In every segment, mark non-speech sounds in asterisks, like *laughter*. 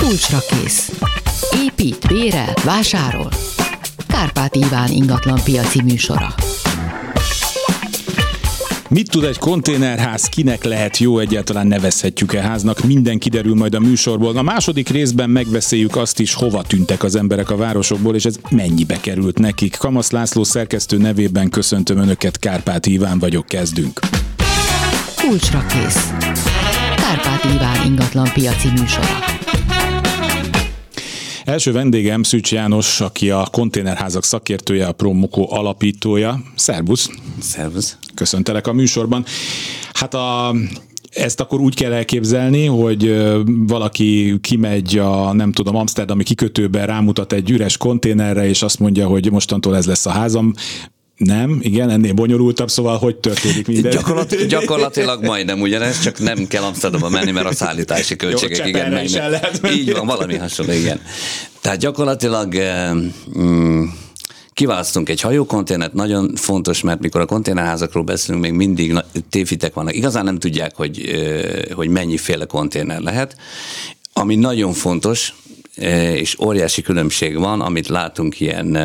Kulcsra kész. Épít, bérel, vásárol. Kárpát Iván ingatlan piaci műsora. Mit tud egy konténerház, kinek lehet jó, egyáltalán nevezhetjük-e háznak, minden kiderül majd a műsorból. A második részben megbeszéljük azt is, hova tűntek az emberek a városokból, és ez mennyibe került nekik. Kamasz László szerkesztő nevében köszöntöm Önöket, Kárpát Iván vagyok, kezdünk. Kulcsra kész. Kárpát Iván ingatlan piaci műsora. Első vendégem Szűcs János, aki a konténerházak szakértője, a Promoko alapítója. Szervusz! Szervusz! Köszöntelek a műsorban. Hát a, ezt akkor úgy kell elképzelni, hogy valaki kimegy a, nem tudom, Amsterdami kikötőben, rámutat egy üres konténerre, és azt mondja, hogy mostantól ez lesz a házam. Nem, igen, ennél bonyolultabb, szóval hogy történik minden? Gyakorlat, gyakorlatilag majdnem ugyanez, csak nem kell Amsterdamba menni, mert a szállítási költségek Jó, igen meg. Lehet menni. Így van, valami hasonló, igen. Tehát gyakorlatilag mm, kiválasztunk egy hajókonténert, nagyon fontos, mert mikor a konténerházakról beszélünk, még mindig tévitek vannak. Igazán nem tudják, hogy, hogy mennyiféle konténer lehet. Ami nagyon fontos, és óriási különbség van, amit látunk ilyen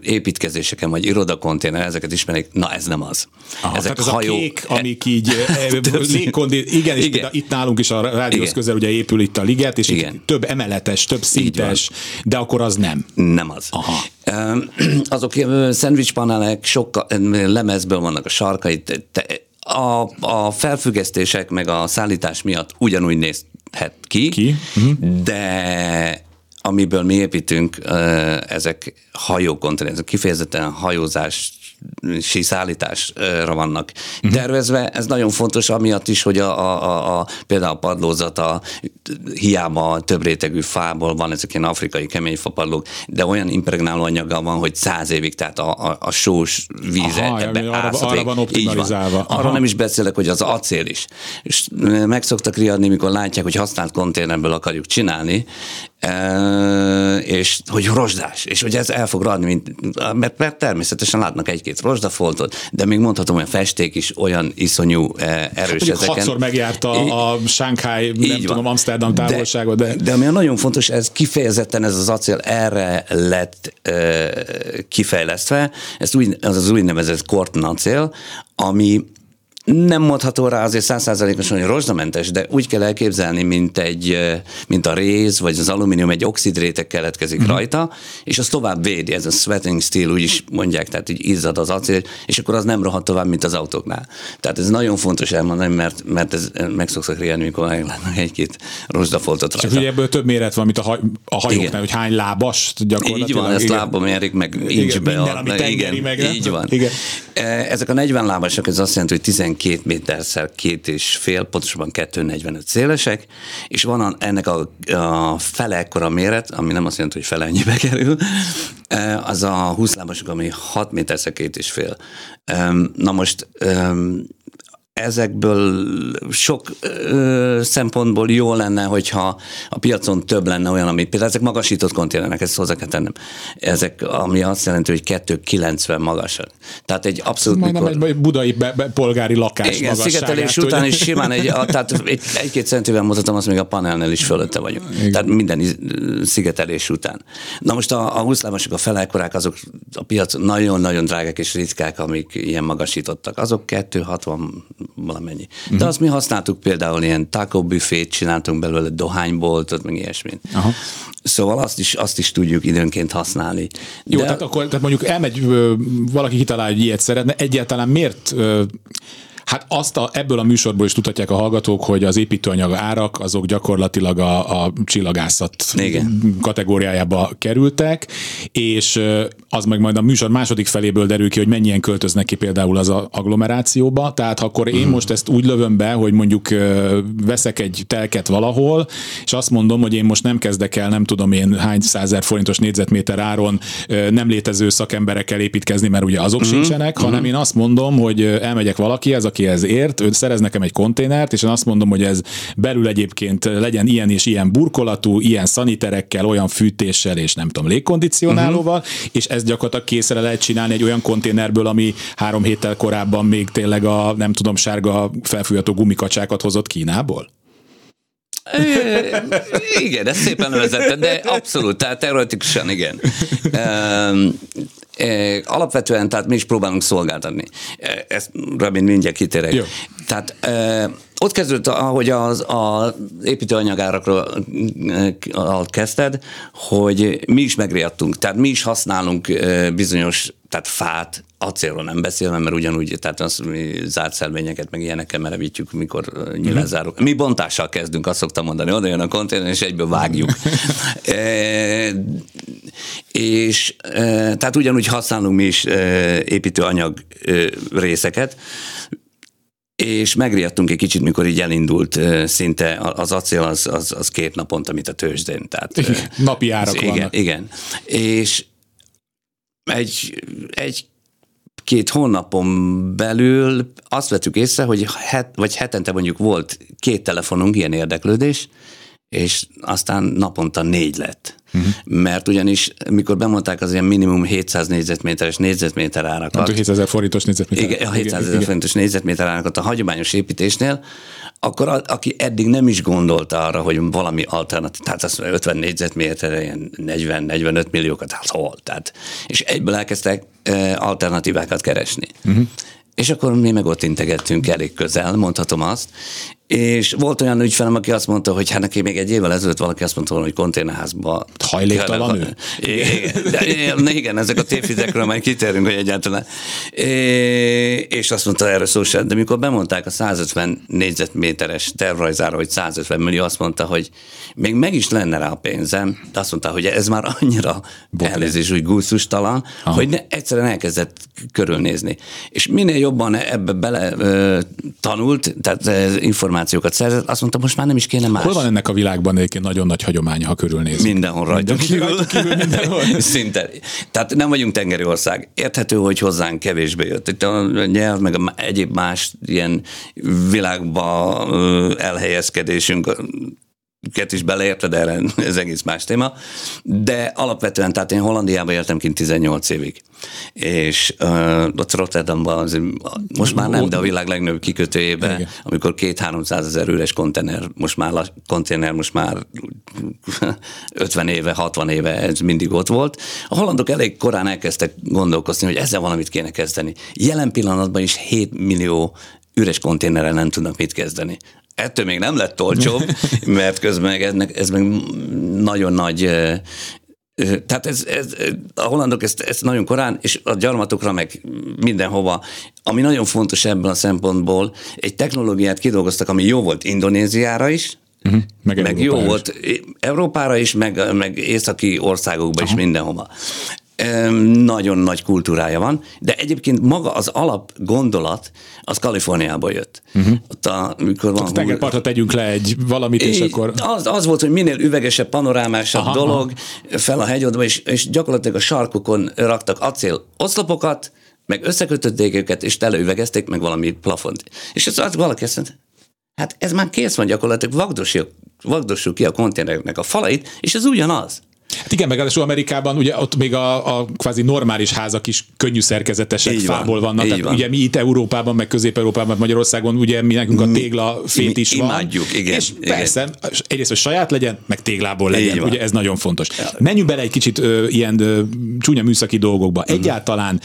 építkezéseken, vagy irodakonténer, ezeket ismerik, na ez nem az. Aha, ezek tehát ez a kék, amik így *laughs* légkondi, igen, és igen. itt nálunk is a rádióhoz közel ugye épül itt a liget, és igen. több emeletes, több szintes, de akkor az nem. Nem az. Aha. *clears throat* Azok szendvicspanelek, sok lemezből vannak a sarkai, a, a felfüggesztések meg a szállítás miatt ugyanúgy nézhet ki, ki? Uh-huh. de amiből mi építünk, ezek hajókonténerek, kifejezetten hajózás szállításra vannak uh-huh. tervezve. Ez nagyon fontos, amiatt is, hogy a, a, a, például a padlózata hiába több rétegű fából van, ezek ilyen afrikai kemény fapadlók, de olyan impregnáló anyaga van, hogy száz évig, tehát a, a, a sós víze Aha, ebbe arra, arra van optimalizálva. Arra nem is beszélek, hogy az acél is. És meg szoktak riadni, mikor látják, hogy használt konténerből akarjuk csinálni, és hogy rozsdás, és hogy ez el fog radni, mint, mert, mert természetesen látnak egy-két rozsdafoltot, de még mondhatom, hogy a festék is olyan iszonyú erős Mondjuk ezeken. Hatszor megjárta a Shanghai, nem van. tudom, Amsterdam távolságot, de, de... De ami nagyon fontos, ez kifejezetten ez az acél erre lett e, kifejlesztve, ez úgy, az az úgynevezett Korten acél, ami nem mondható rá azért százszázalékosan, hogy rozsdamentes, de úgy kell elképzelni, mint, egy, mint a réz, vagy az alumínium egy oxidréteg keletkezik mm. rajta, és az tovább védi, ez a sweating steel, úgy is mondják, tehát így izzad az acél, és akkor az nem rohadt tovább, mint az autóknál. Tehát ez nagyon fontos elmondani, mert, mert ez meg szoktak riadni, mikor meglátnak egy-két rozsdafoltot rajta. Csak ugye ebből több méret van, mint a, haj, a hajóknál, igen. hogy hány lábas gyakorlatilag. Így van, ezt lábba mérik, meg incsbe. Igen, minden, ami igen, meg, így van. Igen. Ezek a 40 lábasok, ez azt jelenti, hogy 12 méterszer két és fél, pontosabban 2,45 szélesek, és van a, ennek a, a fele ekkora méret, ami nem azt jelenti, hogy fele ennyibe kerül, az a 20 lábasok, ami 6 méterszer két és fél. Na most ezekből sok ö, szempontból jó lenne, hogyha a piacon több lenne olyan, amit például ezek magasított konténerek, ezt hozzá kell tennem. Ezek, ami azt jelenti, hogy 290 magasak. Tehát egy abszolút... Majdnem mikor... egy budai be, be, polgári lakás Igen, szigetelés után is simán egy, a, tehát egy, egy-két centivel mutatom, azt még a panelnél is fölötte vagyunk. Igen. Tehát minden szigetelés után. Na most a, a 20 lábasok, a felelkorák, azok a piac nagyon-nagyon drágák és ritkák, amik ilyen magasítottak. Azok 260 valamennyi. Uh-huh. De azt mi használtuk például ilyen taco büfét, csináltunk belőle dohányboltot, meg ilyesmit. Aha. Szóval azt is, azt is tudjuk időnként használni. Jó, De... tehát akkor tehát mondjuk elmegy valaki hitalál, hogy ilyet szeretne, egyáltalán miért Hát azt a, ebből a műsorból is tudhatják a hallgatók, hogy az építőanyag árak azok gyakorlatilag a, a csillagászat Igen. kategóriájába kerültek, és az meg majd a műsor második feléből derül ki, hogy mennyien költöznek ki például az a agglomerációba. Tehát akkor én most ezt úgy lövöm be, hogy mondjuk veszek egy telket valahol, és azt mondom, hogy én most nem kezdek el, nem tudom én hány százer forintos négyzetméter áron nem létező szakemberekkel építkezni, mert ugye azok uh-huh. sincsenek, hanem én azt mondom, hogy elmegyek valakihez, aki ez ért, ő szerez nekem egy konténert, és én azt mondom, hogy ez belül egyébként legyen ilyen és ilyen burkolatú, ilyen szaniterekkel, olyan fűtéssel és nem tudom, légkondicionálóval, uh-huh. és ez gyakorlatilag készre lehet csinálni egy olyan konténerből, ami három héttel korábban még tényleg a nem tudom, sárga felfújható gumikacsákat hozott Kínából? Igen, ez szépen vezetett, de abszolút, tehát teoretikusan igen. Alapvetően, tehát mi is próbálunk szolgáltatni. Ezt remélem mindjárt kitérek. Jó. Tehát ott kezdődött, ahogy az, az építőanyagárakról kezdted, hogy mi is megriadtunk, tehát mi is használunk bizonyos, tehát fát, acélról nem beszélve, mert ugyanúgy, tehát az, mi zárt szelvényeket, meg ilyenekkel merevítjük, mikor nyilázárunk. Mi bontással kezdünk, azt szoktam mondani, oda jön a konténer, és egyből vágjuk. *laughs* e, és e, tehát ugyanúgy használunk mi is e, építőanyag e, részeket, és megriadtunk egy kicsit, mikor így elindult szinte az acél, az, az, az két naponta, mint a tőzsdén. Tehát, Napi árak igen, vannak. Igen, és egy, egy két hónapon belül azt vettük észre, hogy het, vagy hetente mondjuk volt két telefonunk, ilyen érdeklődés, és aztán naponta négy lett. Uh-huh. Mert ugyanis, mikor bemondták az ilyen minimum 700 négyzetméteres négyzetméter árakat. Hát 700 forintos négyzetméter. Igen, a 700 ezer forintos négyzetméter árakat a hagyományos építésnél, akkor a, aki eddig nem is gondolta arra, hogy valami alternatív, tehát azt 50 négyzetméterre ilyen 40-45 milliókat, hát hol? Tehát, és egyből elkezdtek alternatívákat keresni. Uh-huh. És akkor mi meg ott integettünk elég közel, mondhatom azt, és volt olyan ügyfelem, aki azt mondta, hogy hát neki még egy évvel ezelőtt valaki azt mondta, hogy konténerházba... Hajléktalan ő? Igen, igen, ezek a tévhizekről majd kitérünk, hogy egyáltalán. És azt mondta erre szó sem, de mikor bemondták a 150 négyzetméteres tervrajzára, hogy 150 millió, azt mondta, hogy még meg is lenne rá a pénzem, de azt mondta, hogy ez már annyira elnézés, úgy gusztustalan, Aha. hogy ne, egyszerűen elkezdett körülnézni. És minél jobban ebbe bele ö, tanult, tehát információ információkat szerzett, azt mondta, most már nem is kéne más. Hol van ennek a világban egyébként nagyon nagy hagyománya, ha körülnéz? Mindenhol rajtunk kívül. Kívül mindenhol. *laughs* Szinte. Tehát nem vagyunk tengeri ország. Érthető, hogy hozzánk kevésbé jött. Itt a nyelv, meg a egyéb más ilyen világba elhelyezkedésünk ket is beleértve, de erre ez egész más téma. De alapvetően, tehát én Hollandiába éltem kint 18 évig. És uh, ott Rotterdamban, az, most már nem, de a világ legnagyobb kikötőjében, Igen. amikor két-háromszáz ezer üres konténer, most már konténer, most már 50 éve, 60 éve ez mindig ott volt. A hollandok elég korán elkezdtek gondolkozni, hogy ezzel valamit kéne kezdeni. Jelen pillanatban is 7 millió üres konténerrel nem tudnak mit kezdeni. Ettől még nem lett olcsóbb, *laughs* mert közben meg ennek, ez meg nagyon nagy tehát ez, ez, a hollandok ezt, ezt nagyon korán, és a gyarmatokra meg mindenhova, ami nagyon fontos ebben a szempontból, egy technológiát kidolgoztak, ami jó volt Indonéziára is, Uh-huh. Meg, meg jó is. volt Európára is, meg, meg északi országokban is mindenhova nagyon nagy kultúrája van, de egyébként maga az alap gondolat az Kaliforniából jött. Uh-huh. Ott a, mikor van, tengerpartra tegyünk le egy valamit, és akkor... Az, az volt, hogy minél üvegesebb, panorámásabb aha, dolog aha. fel a hegyodba, és, és gyakorlatilag a sarkokon raktak acél oszlopokat, meg összekötötték őket, és teleüvegezték meg valami plafont. És ez az valaki azt mondta, hát ez már kész van gyakorlatilag, vagdossuk, vagdossuk ki a konténereknek a falait, és ez ugyanaz. Hát igen, meg Amerikában ugye ott még a, a kvázi normális házak is könnyű szerkezetesek, így fából van, vannak. Tehát van. ugye mi itt Európában, meg Közép-Európában, Magyarországon ugye mi nekünk a tégla fét is mi van. Imádjuk, igen. És igen. persze, egyrészt, hogy saját legyen, meg téglából legyen. Ugye ez nagyon fontos. Menjünk bele egy kicsit ö, ilyen ö, csúnya műszaki dolgokba. Uh-huh. Egyáltalán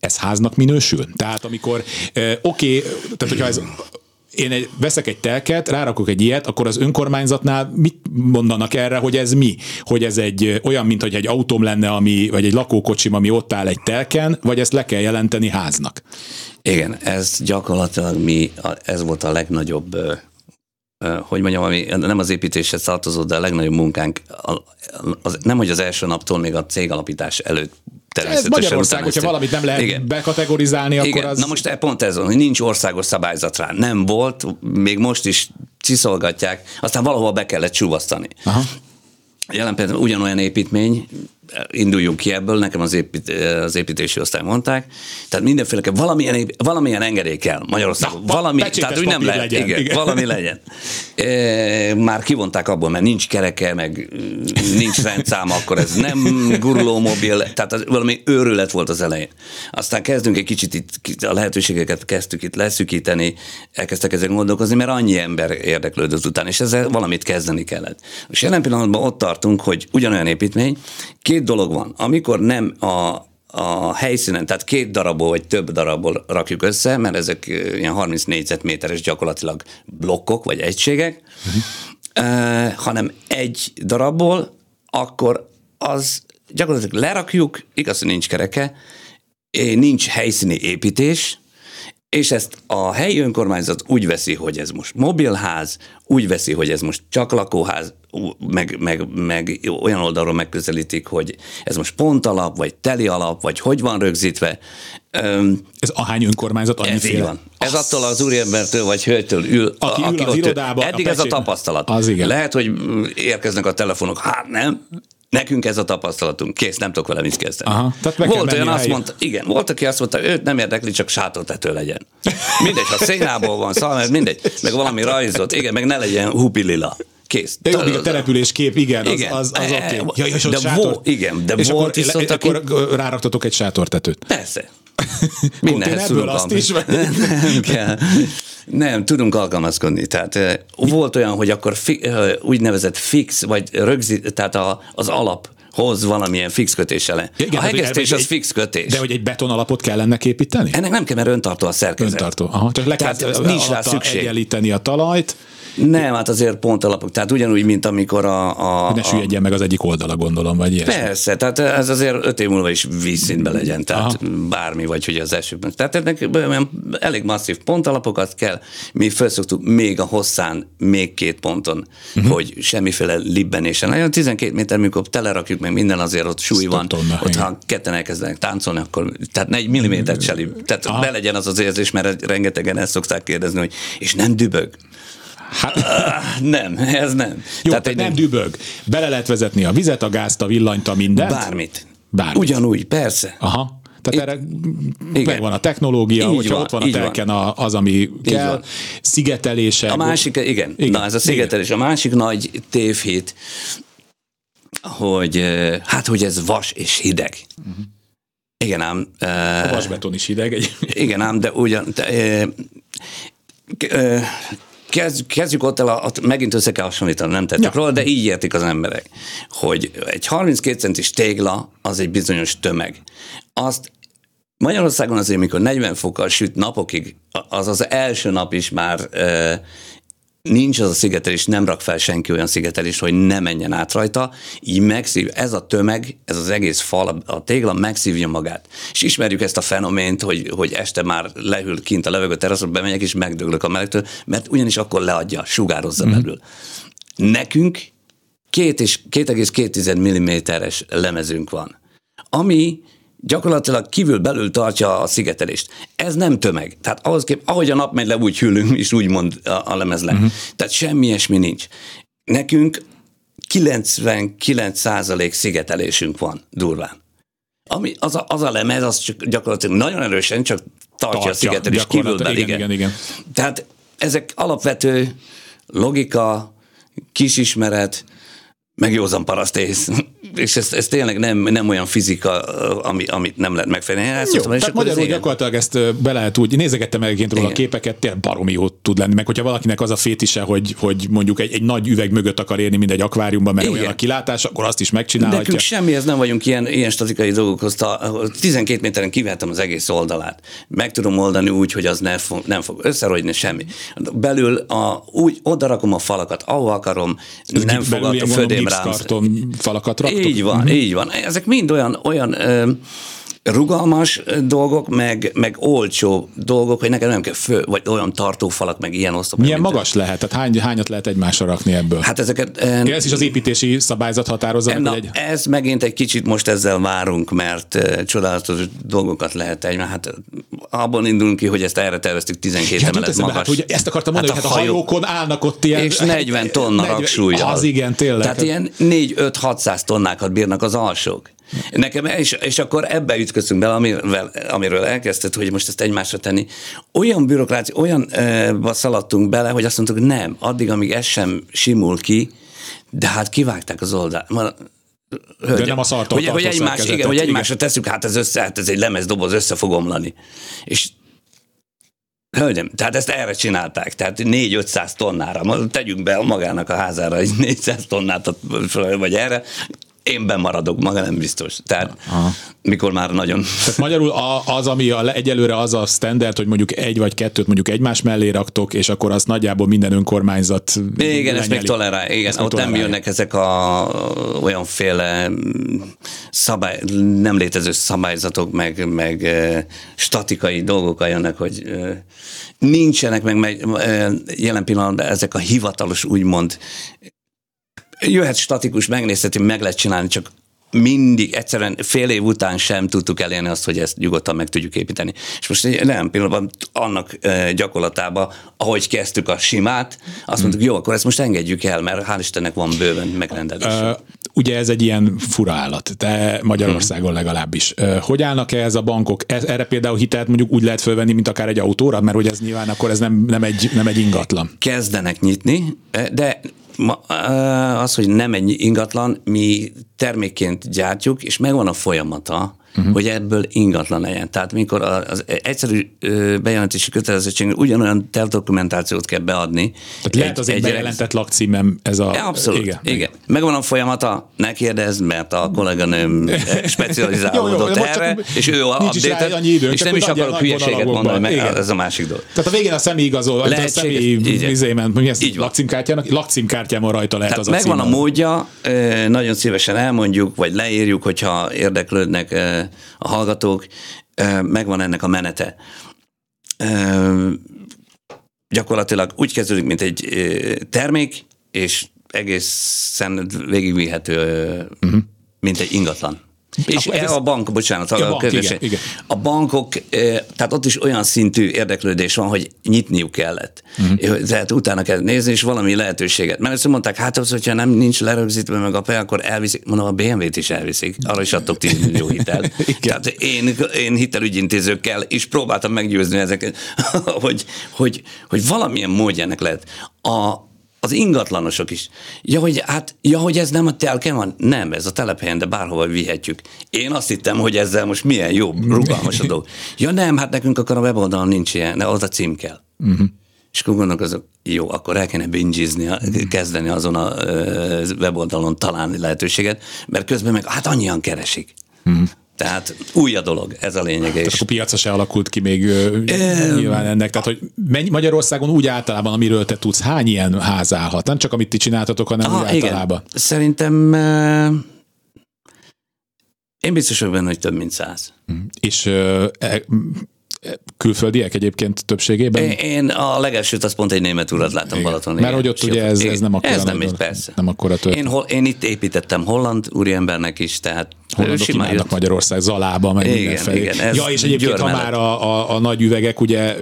ez háznak minősül? Tehát amikor, oké, okay, tehát hogyha ez én egy, veszek egy telket, rárakok egy ilyet, akkor az önkormányzatnál mit mondanak erre, hogy ez mi? Hogy ez egy olyan, mint hogy egy autóm lenne, ami, vagy egy lakókocsim, ami ott áll egy telken, vagy ezt le kell jelenteni háznak? Igen, ez gyakorlatilag mi, ez volt a legnagyobb hogy mondjam, ami nem az építéshez tartozott, de a legnagyobb munkánk, az, nem hogy az első naptól, még a cég alapítás előtt ez Magyarország, hogyha valamit nem lehet Igen. bekategorizálni, Igen. akkor az... Na most e pont ez van, hogy nincs országos szabályzat rá. Nem volt, még most is csiszolgatják, aztán valahol be kellett csúvasztani. Aha. Jelen például ugyanolyan építmény, induljunk ki ebből, nekem az, épít, az építési osztály mondták. Tehát mindenféle, valamilyen, valamilyen engedély kell Magyarországon. Na, valami, tehát úgy nem lehet, legyen, igen, igen. valami legyen. E, már kivonták abból, mert nincs kereke, meg nincs rendszám, akkor ez nem guruló mobil, tehát az, valami őrület volt az elején. Aztán kezdünk egy kicsit itt, a lehetőségeket kezdtük itt leszűkíteni, elkezdtek ezen gondolkozni, mert annyi ember érdeklődött után, és ezzel valamit kezdeni kellett. És jelen pillanatban ott tartunk, hogy ugyanolyan építmény, két dolog van. Amikor nem a, a helyszínen, tehát két darabból vagy több darabból rakjuk össze, mert ezek ilyen 30 négyzetméteres gyakorlatilag blokkok vagy egységek, uh-huh. uh, hanem egy darabból, akkor az gyakorlatilag lerakjuk, igaz, hogy nincs kereke, nincs helyszíni építés, és ezt a helyi önkormányzat úgy veszi, hogy ez most mobilház, úgy veszi, hogy ez most csak lakóház, meg, meg, meg olyan oldalról megközelítik, hogy ez most pont alap, vagy teli alap, vagy hogy van rögzítve. Ez ahány önkormányzat annyi Ez így van. Ez attól az úriembertől vagy hölgytől ül, aki, aki ül az irodába. Eddig a ez a tapasztalat. Az igen. Lehet, hogy érkeznek a telefonok, hát nem, Nekünk ez a tapasztalatunk, kész, nem tudok vele mit kezdeni. Aha, tehát volt olyan azt mondta, igen, volt, aki azt mondta, őt nem érdekli, csak sátortető legyen. Mindegy, ha szénából van, szóval mindegy, meg valami rajzot, igen, meg ne legyen hupilila. Kész. De jó, a település kép, igen, igen. az, az, az oké. Okay. Ja, és de sátor... vo- igen, de és volt akkor, viszont, aki... akkor ráraktatok egy sátortetőt. Persze. *laughs* Mindenhez tudunk azt is, *laughs* vagy? nem kell. Nem, tudunk alkalmazkodni. Tehát volt olyan, hogy akkor fi, úgynevezett fix, vagy rögzít, tehát a, az alap hoz valamilyen fix. Ja, igen, a hát, hegesztés az egy, fix kötés. De hogy egy beton alapot kell ennek építeni? Ennek nem kell, mert öntartó a szerkezet. Öntartó. Aha, csak le kell Tehát nincs rá szükség. egyenlíteni a talajt. Nem, hát azért pont alapok. Tehát ugyanúgy, mint amikor a... a ne süllyedjen meg az egyik oldala, gondolom, vagy ilyesmi. Persze, tehát ez azért öt év múlva is vízszintben legyen, tehát Aha. bármi, vagy hogy az esőben. Tehát ennek elég masszív pontalapokat kell. Mi felszoktuk még a hosszán, még két ponton, uh-huh. hogy semmiféle libbenésen. Nagyon 12 méter, mikor telerakjuk meg minden, azért ott súly van. Tonna, ott, ha ketten elkezdenek táncolni, akkor tehát egy millimétert se lib. Tehát Aha. be legyen az az érzés, mert rengetegen ezt szokták kérdezni, hogy és nem dübög. Hát, *clears throat* nem, ez nem. Jó, tehát egy nem dübög. Bele lehet vezetni a vizet, a gázt, a villanyt, a mindent? Bármit. Bármit. Ugyanúgy, persze. Aha. Tehát erre igen. megvan a technológia, így hogyha van, ott van a telken van. az, ami így kell, van. szigetelése. A másik, igen, igen. na ez a szigetelés. Igen. A másik nagy tévhit, hogy hát, hogy ez vas és hideg. Uh-huh. Igen ám. A vasbeton is hideg egyébként. Igen ám, de ugyan, de, e, e, kezd, kezdjük ott el, a, megint össze kell hasonlítani, nem tettük ja. róla, de így értik az emberek, hogy egy 32 centis tégla az egy bizonyos tömeg. Azt Magyarországon azért, mikor 40 fokkal süt napokig, az az első nap is már e, nincs az a szigetelés, nem rak fel senki olyan szigetelést, hogy ne menjen át rajta, így megszív, ez a tömeg, ez az egész fal, a tégla megszívja magát. És ismerjük ezt a fenomént, hogy, hogy este már leül kint a levegő teraszon, bemegyek és megdöglök a melegtől, mert ugyanis akkor leadja, sugározza mm-hmm. belül. Nekünk 2,2 mm-es lemezünk van, ami gyakorlatilag kívül belül tartja a szigetelést. Ez nem tömeg. Tehát ahhoz kép, ahogy a nap megy le, úgy hűlünk, és úgy mond a, a lemez le. Uh-huh. Tehát semmi ilyesmi nincs. Nekünk 99% szigetelésünk van durván. Ami, az, a, az a lemez, az csak gyakorlatilag nagyon erősen csak tartja, tartja a szigetelést kívül igen, igen, igen, igen. Tehát ezek alapvető logika, kisismeret, meg józan parasztész. És ez, ez tényleg nem, nem olyan fizika, ami, amit nem lehet megfelelni. Ezt jó, mondtam, tehát magyarul gyakorlatilag ezt be lehet úgy, nézegettem egyébként róla a képeket, tényleg baromi jó tud lenni, meg hogyha valakinek az a fétise, hogy, hogy mondjuk egy, egy nagy üveg mögött akar érni, mint egy akváriumban, mert Igen. olyan a kilátás, akkor azt is megcsinálhatja. Nekünk semmihez nem vagyunk ilyen, ilyen statikai dolgokhoz. 12 méteren kivehetem az egész oldalát. Meg tudom oldani úgy, hogy az ne fog, nem fog összerogyni semmi. Belül a, úgy oda rakom a falakat, ahol akarom, Ez nem fog a födém karton falakat raktok? Így van, uh-huh. így van. Ezek mind olyan, olyan ö, rugalmas dolgok, meg, meg olcsó dolgok, hogy nekem nem kell fő, vagy olyan tartófalak, meg ilyen osztop. Milyen magas te. lehet? Tehát hány, hányat lehet egymásra rakni ebből? Hát ezeket... Ja, ez is az építési szabályzat határozza na, egy... Ez megint egy kicsit most ezzel várunk, mert uh, csodálatos dolgokat lehet egy, hát abban indulunk ki, hogy ezt erre terveztük 12 ja, emelet magas. Hát, hogy ezt akartam mondani, hát hogy hát a hajókon állnak ott ilyen... És 40 tonna *laughs* 40, raksúlyjal. Az igen, tényleg. Tehát ilyen 4-5-600 tonnákat bírnak az alsók. Nekem, és, és akkor ebbe ütköztünk bele, amiről, amiről elkezdted, hogy most ezt egymásra tenni. Olyan bürokrácia, olyan uh, szaladtunk bele, hogy azt mondtuk, nem, addig, amíg ez sem simul ki, de hát kivágták az oldalt. Hölgy, de nem a szartól hogy, hogy, egymás, igen, hogy egymásra tesszük, hát ez, össze, hát ez egy lemezdoboz, össze fog omlani. És Hölgyem, tehát ezt erre csinálták, tehát 4-500 tonnára, tegyünk be magának a házára egy 400 tonnát, vagy erre, én bemaradok, maga nem biztos. Tehát Aha. mikor már nagyon... Tehát magyarul az, ami a, egyelőre az a standard, hogy mondjuk egy vagy kettőt mondjuk egymás mellé raktok, és akkor azt nagyjából minden önkormányzat Igen, lenyeli. ezt még tolerál. Igen, ezt ott nem jönnek ezek a olyanféle szabály, nem létező szabályzatok, meg, meg statikai dolgok jönnek, hogy nincsenek meg, meg jelen pillanatban ezek a hivatalos úgymond jöhet statikus, megnézheti, meg lehet csinálni, csak mindig, egyszerűen fél év után sem tudtuk elérni azt, hogy ezt nyugodtan meg tudjuk építeni. És most egy nem pillanatban annak gyakorlatába, ahogy kezdtük a simát, azt mondtuk, jó, akkor ezt most engedjük el, mert hál' Istennek van bőven megrendelés. Uh, ugye ez egy ilyen fura állat, de Magyarországon hmm. legalábbis. Hogy állnak -e ez a bankok? Erre például hitelt mondjuk úgy lehet fölvenni, mint akár egy autóra, mert hogy ez nyilván akkor ez nem, nem, egy, nem egy ingatlan. Kezdenek nyitni, de Ma, az, hogy nem egy ingatlan, mi termékként gyártjuk, és megvan a folyamata, uh-huh. hogy ebből ingatlan legyen. Tehát mikor az egyszerű bejelentési kötelezettség ugyanolyan tervdokumentációt kell beadni. Tehát lehet az egy bejelentett lakcímem ez a... Abszolút, igen. igen. Megvan a folyamata, ne kérdezz, mert a kolléganőm *laughs* specializálódott erre, és ő a update és nem is akarok hülyeséget mondani, mert ez a másik dolog. Tehát a végén a személy igazol, a személy vizémen, mi ez lakcímkártyának, lakcímkártyámon rajta lehet az a Megvan a módja, nagyon szívesen elmondjuk, vagy leírjuk, hogyha érdeklődnek a hallgatók, megvan ennek a menete. Gyakorlatilag úgy kezdődik, mint egy termék, és egészen végigvihető, uh-huh. mint egy ingatlan. És ez a bank, bocsánat, a, bank, igen, igen. a bankok, tehát ott is olyan szintű érdeklődés van, hogy nyitniuk kellett. Uh-huh. Tehát utána kell nézni, és valami lehetőséget. Mert ezt mondták, hát az, hogyha nem nincs lerögzítve meg a PE, akkor elviszik. Mondom, a BMW-t is elviszik. Arra is adtok 10 millió hitel. *laughs* tehát én, én hitelügyintézőkkel is próbáltam meggyőzni ezeket, *laughs* hogy, hogy, hogy valamilyen módjának lehet. A, az ingatlanosok is. Ja, hogy, hát, ja, hogy ez nem a telken van? Nem, ez a telephelyen, de bárhova vihetjük. Én azt hittem, hogy ezzel most milyen jobb, rugalmas a dolog. Ja nem, hát nekünk akkor a weboldalon nincs ilyen, de az a cím kell. Uh-huh. És akkor gondolkozok, jó, akkor el kéne bingizni, kezdeni azon a weboldalon találni lehetőséget, mert közben meg hát annyian keresik. Uh-huh. Tehát új a dolog, ez a lényeg. Tehát akkor piaca se alakult ki még e... nyilván ennek. Tehát, hogy Magyarországon úgy általában, amiről te tudsz, hány ilyen ház állhat? Nem csak amit ti csináltatok, hanem ah, úgy általában. Igen. Szerintem e... én biztos vagyok benne, hogy több mint száz. Hm. És e, külföldiek egyébként többségében? Én, a legelsőt azt pont egy német urat láttam Balaton. Mert hogy ott ugye ez, ez nem akkora. Ez nem, persze. Nem akkora én, hol, én itt építettem holland úriembernek is, tehát Hollandok imádnak Magyarország, Zalába, meg igen, mindenfelé. Igen, ez ja, és egyébként, ha már a, a, a, nagy üvegek, ugye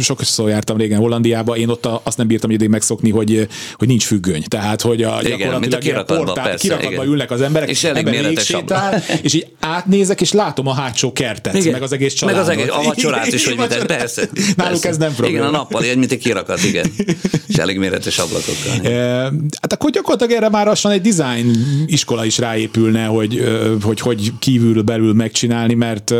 sokszor jártam régen Hollandiába, én ott a, azt nem bírtam idég megszokni, hogy, hogy nincs függöny. Tehát, hogy a, igen, gyakorlatilag a portál, kirakatba ülnek az emberek, és elég sétál, és így átnézek, és látom a hátsó kertet, igen, meg az egész családot. Meg az egész, a vacsorát is, hogy minden, persze. Náluk ez nem probléma. Igen, a nappali egy, mint egy kirakat, igen. És elég méretes ablakokkal. Hát akkor gyakorlatilag erre már lassan egy design iskola is ráépülne, hogy hogy, hogy kívül belül megcsinálni, mert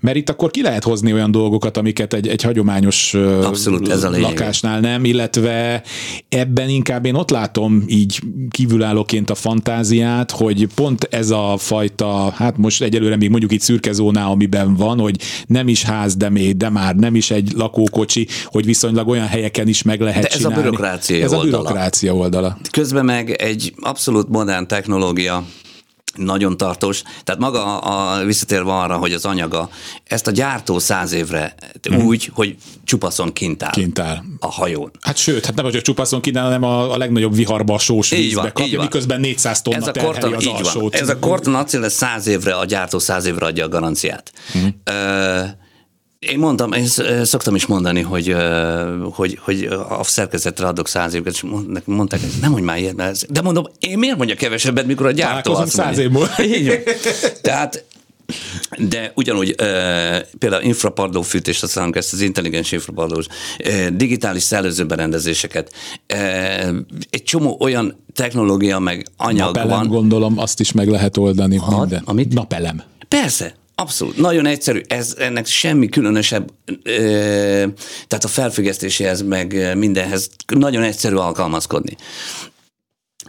mert itt akkor ki lehet hozni olyan dolgokat, amiket egy, egy hagyományos Abszolút, ez a lakásnál nem, illetve ebben inkább én ott látom így kívülállóként a fantáziát, hogy pont ez a fajta, hát most egyelőre még mondjuk itt szürke zóná, amiben van, hogy nem is ház, de még, de már nem is egy lakókocsi, hogy viszonylag olyan helyeken is meg lehet de ez csinálni. a bürokrácia ez oldala. a bürokrácia oldala. Közben meg egy abszolút modern technológia nagyon tartós. Tehát maga a, visszatérve arra, hogy az anyaga, ezt a gyártó száz évre mm. úgy, hogy csupaszon kint áll, kint áll a hajón. Hát sőt, hát nem csak csupaszon kint áll, hanem a, a legnagyobb viharba a sós így vízbe van, kapja, van. miközben 400 tonna ez a korton, az alsót. Ez a Korton Acél száz évre, a gyártó száz évre adja a garanciát. Mm. Ö, Én mondtam, én szoktam is mondani, hogy, hogy, hogy a szerkezetre adok száz évet, és mondták, nem mondj már ilyet, de mondom, én miért mondja kevesebbet, mikor a gyártó azt száz év múlva. Tehát de ugyanúgy e, például infrapadló fűtés, aztán ezt az intelligens infrapadlós, e, digitális szellőzőberendezéseket, e, egy csomó olyan technológia meg anyag Napelem, van. gondolom, azt is meg lehet oldani. Had, minden. amit? Napelem. Persze, Abszolút. Nagyon egyszerű. Ez, ennek semmi különösebb, ö, tehát a felfüggesztéséhez, meg mindenhez nagyon egyszerű alkalmazkodni.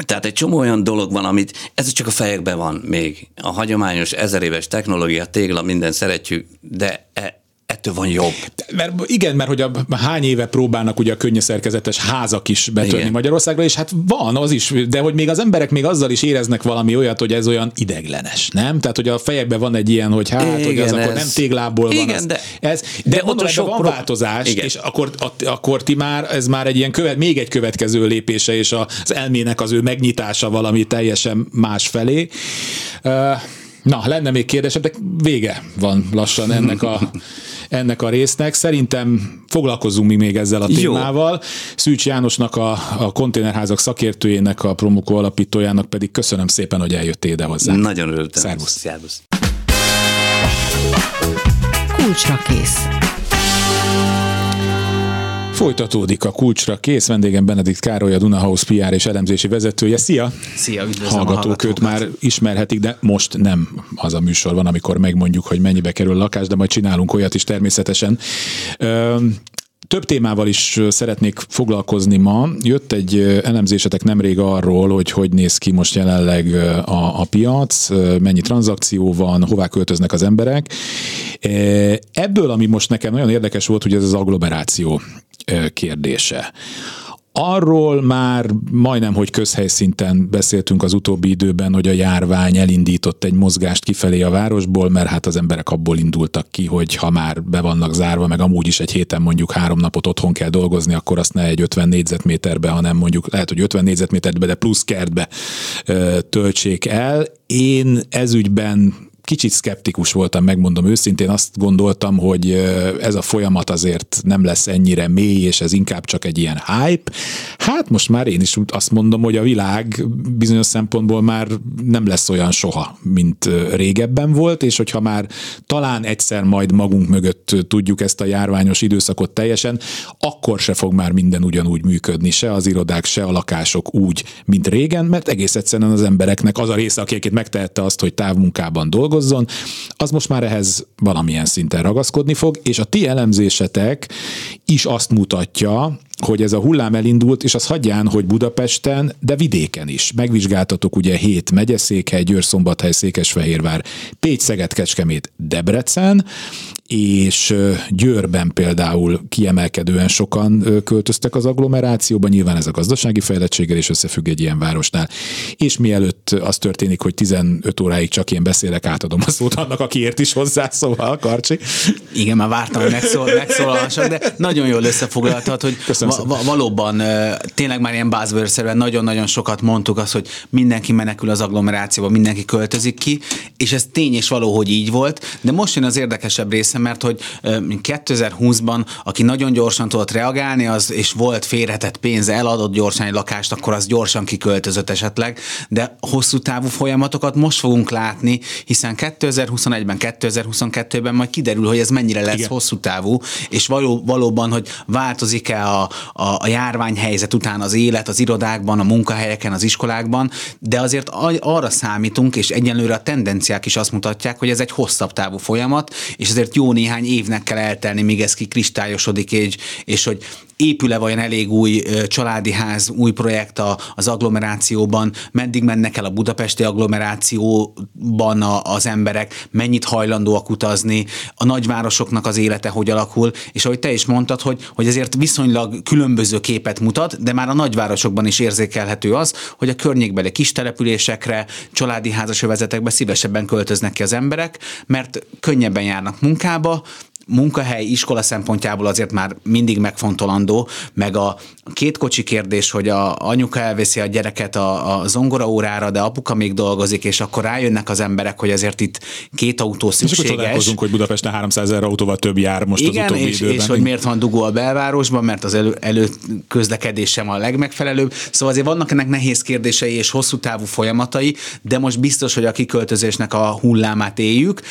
Tehát egy csomó olyan dolog van, amit ez csak a fejekben van még. A hagyományos ezer éves technológia, tégla, minden szeretjük, de e, ettől van jobb. Mert igen, mert hogy a, hány éve próbálnak ugye a könnyűszerkezetes házak is betörni igen. Magyarországra, és hát van az is, de hogy még az emberek még azzal is éreznek valami olyat, hogy ez olyan ideglenes, nem? Tehát, hogy a fejekben van egy ilyen, hogy hát, igen, hogy az ez, akkor nem téglából igen, van. Az, de, ez, de, de mondom, sok van pro... változás, igen. és akkor, akkor ti már, ez már egy ilyen követ, még egy következő lépése, és az elmének az ő megnyitása valami teljesen más felé. Na, lenne még kérdésem, de vége van lassan ennek a *laughs* ennek a résznek. Szerintem foglalkozunk mi még ezzel a témával. Jó. Szűcs Jánosnak, a, a konténerházak szakértőjének, a Promokó alapítójának pedig köszönöm szépen, hogy eljöttél ide hozzá. Nagyon örültem. Szervusz. Szervusz. Kulcsra kész. Folytatódik a kulcsra kész, vendégem Benedikt Károly, a Dunahouse PR és elemzési vezetője. Szia! Szia, üdvözlöm Hallgatók őt már ismerhetik, de most nem az a műsor van, amikor megmondjuk, hogy mennyibe kerül a lakás, de majd csinálunk olyat is természetesen. Több témával is szeretnék foglalkozni ma. Jött egy elemzésetek nemrég arról, hogy hogy néz ki most jelenleg a, a piac, mennyi tranzakció van, hová költöznek az emberek. Ebből, ami most nekem nagyon érdekes volt, hogy ez az agglomeráció kérdése. Arról már majdnem, hogy közhelyszinten beszéltünk az utóbbi időben, hogy a járvány elindított egy mozgást kifelé a városból, mert hát az emberek abból indultak ki, hogy ha már be vannak zárva, meg amúgy is egy héten mondjuk három napot otthon kell dolgozni, akkor azt ne egy 50 négyzetméterbe, hanem mondjuk lehet, hogy 50 négyzetméterbe, de plusz kertbe töltsék el. Én ezügyben kicsit szkeptikus voltam, megmondom őszintén, azt gondoltam, hogy ez a folyamat azért nem lesz ennyire mély, és ez inkább csak egy ilyen hype. Hát most már én is azt mondom, hogy a világ bizonyos szempontból már nem lesz olyan soha, mint régebben volt, és hogyha már talán egyszer majd magunk mögött tudjuk ezt a járványos időszakot teljesen, akkor se fog már minden ugyanúgy működni, se az irodák, se a lakások úgy, mint régen, mert egész egyszerűen az embereknek az a része, akiket megtehette azt, hogy távmunkában dolgoz, dolgozzon, az most már ehhez valamilyen szinten ragaszkodni fog, és a ti elemzésetek is azt mutatja, hogy ez a hullám elindult, és az hagyján, hogy Budapesten, de vidéken is. Megvizsgáltatok ugye hét megyeszékhely, Győr, Szombathely, Székesfehérvár, Pécs, Szeged, Kecskemét, Debrecen, és Győrben például kiemelkedően sokan költöztek az agglomerációba, nyilván ez a gazdasági fejlettséggel is összefügg egy ilyen városnál. És mielőtt az történik, hogy 15 óráig csak én beszélek, átadom a szót annak, aki ért is hozzá, szóval, Karcsi. Igen, már vártam, hogy megszól, megszólalhassak, de nagyon jól összefoglaltad, hogy va- va- valóban tényleg már ilyen buzzword nagyon-nagyon sokat mondtuk azt, hogy mindenki menekül az agglomerációba, mindenki költözik ki, és ez tény és való, hogy így volt, de most jön az érdekesebb része, mert hogy 2020-ban, aki nagyon gyorsan tudott reagálni, az, és volt félretett pénze, eladott gyorsan egy lakást, akkor az gyorsan kiköltözött esetleg, de hosszú távú folyamatokat most fogunk látni, hiszen 2021-ben, 2022-ben majd kiderül, hogy ez mennyire lesz Igen. hosszú távú, és való, valóban, hogy változik-e a, a, a járványhelyzet után az élet az irodákban, a munkahelyeken, az iskolákban, de azért arra számítunk, és egyenlőre a tendenciák is azt mutatják, hogy ez egy hosszabb távú folyamat, és ezért jó néhány évnek kell eltelni, míg ez kikristályosodik, és, és hogy épül-e vajon elég új családi ház, új projekt az agglomerációban, meddig mennek el a budapesti agglomerációban az emberek, mennyit hajlandóak utazni, a nagyvárosoknak az élete hogy alakul, és ahogy te is mondtad, hogy, hogy ezért viszonylag különböző képet mutat, de már a nagyvárosokban is érzékelhető az, hogy a környékbeli kis településekre, családi házasövezetekbe szívesebben költöznek ki az emberek, mert könnyebben járnak munkába, munkahely, iskola szempontjából azért már mindig megfontolandó, meg a két kocsi kérdés, hogy a anyuka elveszi a gyereket a, a zongora órára, de apuka még dolgozik, és akkor rájönnek az emberek, hogy azért itt két autó szükséges. És akkor hogy Budapesten 300 ezer autóval több jár most Igen, az utóbbi és, időben. és hogy miért van dugó a belvárosban, mert az elő, előközlekedés sem a legmegfelelőbb. Szóval azért vannak ennek nehéz kérdései és hosszú távú folyamatai, de most biztos, hogy a kiköltözésnek a hullámát éljük,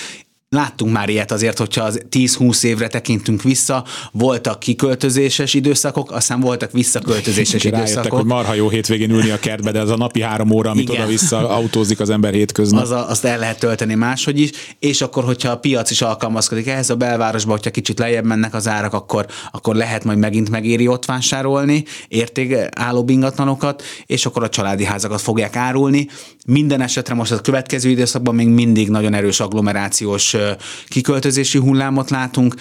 Láttunk már ilyet azért, hogyha az 10-20 évre tekintünk vissza, voltak kiköltözéses időszakok, aztán voltak visszaköltözéses Rájöttek, időszakok. hogy marha jó hétvégén ülni a kertbe, de ez a napi három óra, amit oda-vissza autózik az ember hétköznap. Az a, azt el lehet tölteni máshogy is, és akkor, hogyha a piac is alkalmazkodik ehhez a belvárosba, hogyha kicsit lejjebb mennek az árak, akkor, akkor lehet majd megint megéri ott vásárolni értékálló ingatlanokat, és akkor a családi házakat fogják árulni. Minden esetre most a következő időszakban még mindig nagyon erős agglomerációs kiköltözési hullámot látunk,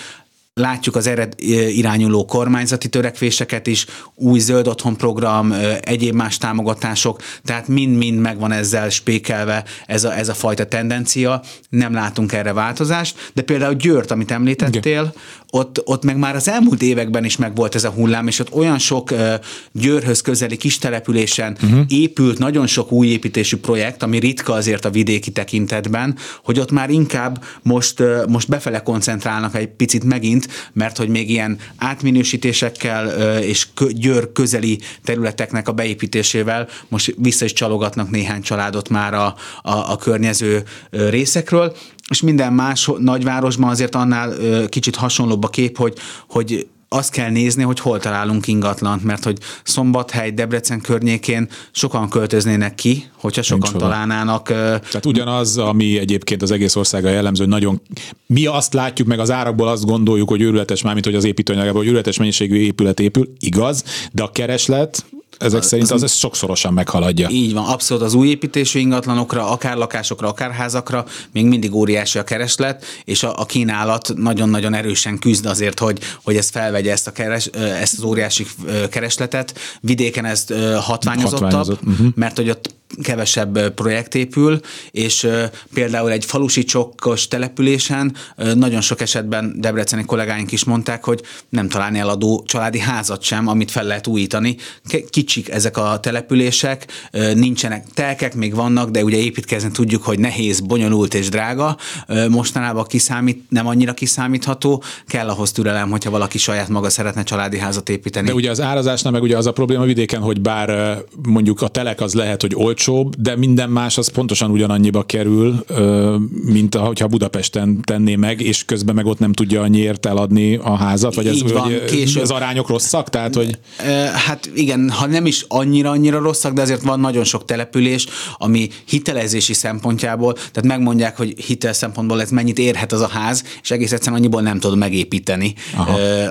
Látjuk az ered irányuló kormányzati törekvéseket is, új zöld otthon program, egyéb más támogatások, tehát mind-mind megvan ezzel spékelve ez a, ez a fajta tendencia, nem látunk erre változást, de például Győrt, amit említettél, ott, ott meg már az elmúlt években is megvolt ez a hullám, és ott olyan sok uh, Győrhöz közeli kis településen uh-huh. épült nagyon sok új építésű projekt, ami ritka azért a vidéki tekintetben, hogy ott már inkább most, uh, most befele koncentrálnak egy picit megint, mert hogy még ilyen átminősítésekkel uh, és kö, Győr közeli területeknek a beépítésével most vissza is csalogatnak néhány családot már a, a, a környező részekről, és minden más nagyvárosban azért annál kicsit hasonlóbb a kép, hogy, hogy azt kell nézni, hogy hol találunk ingatlant, mert hogy Szombathely, Debrecen környékén sokan költöznének ki, hogyha sokan Nincs találnának. Tehát ugyanaz, ami egyébként az egész országa jellemző, hogy nagyon mi azt látjuk meg az árakból, azt gondoljuk, hogy őrületes, mármint hogy az építőanyagból, hogy őrületes mennyiségű épület épül, igaz, de a kereslet ezek szerint az, az sokszorosan meghaladja. Így van, abszolút az új építésű ingatlanokra, akár lakásokra, akár házakra még mindig óriási a kereslet, és a, a kínálat nagyon-nagyon erősen küzd azért, hogy, hogy ez felvegye ezt, a keres, ezt az óriási keresletet. Vidéken ez hatványozottabb, Hatványozott. uh-huh. mert hogy ott kevesebb projekt épül, és például egy falusi csokkos településen nagyon sok esetben debreceni kollégáink is mondták, hogy nem találni eladó családi házat sem, amit fel lehet újítani. Kicsik ezek a települések, nincsenek telkek, még vannak, de ugye építkezni tudjuk, hogy nehéz, bonyolult és drága. Mostanában kiszámít, nem annyira kiszámítható, kell ahhoz türelem, hogyha valaki saját maga szeretne családi házat építeni. De ugye az árazásnál meg ugye az a probléma vidéken, hogy bár mondjuk a telek az lehet, hogy old olcsóbb, de minden más az pontosan ugyanannyiba kerül, mint ha Budapesten tenné meg, és közben meg ott nem tudja annyiért eladni a házat, vagy ez, van, vagy később. az arányok rosszak? Tehát, hogy... Hát igen, ha nem is annyira-annyira rosszak, de azért van nagyon sok település, ami hitelezési szempontjából, tehát megmondják, hogy hitel szempontból ez mennyit érhet az a ház, és egész egyszerűen annyiból nem tud megépíteni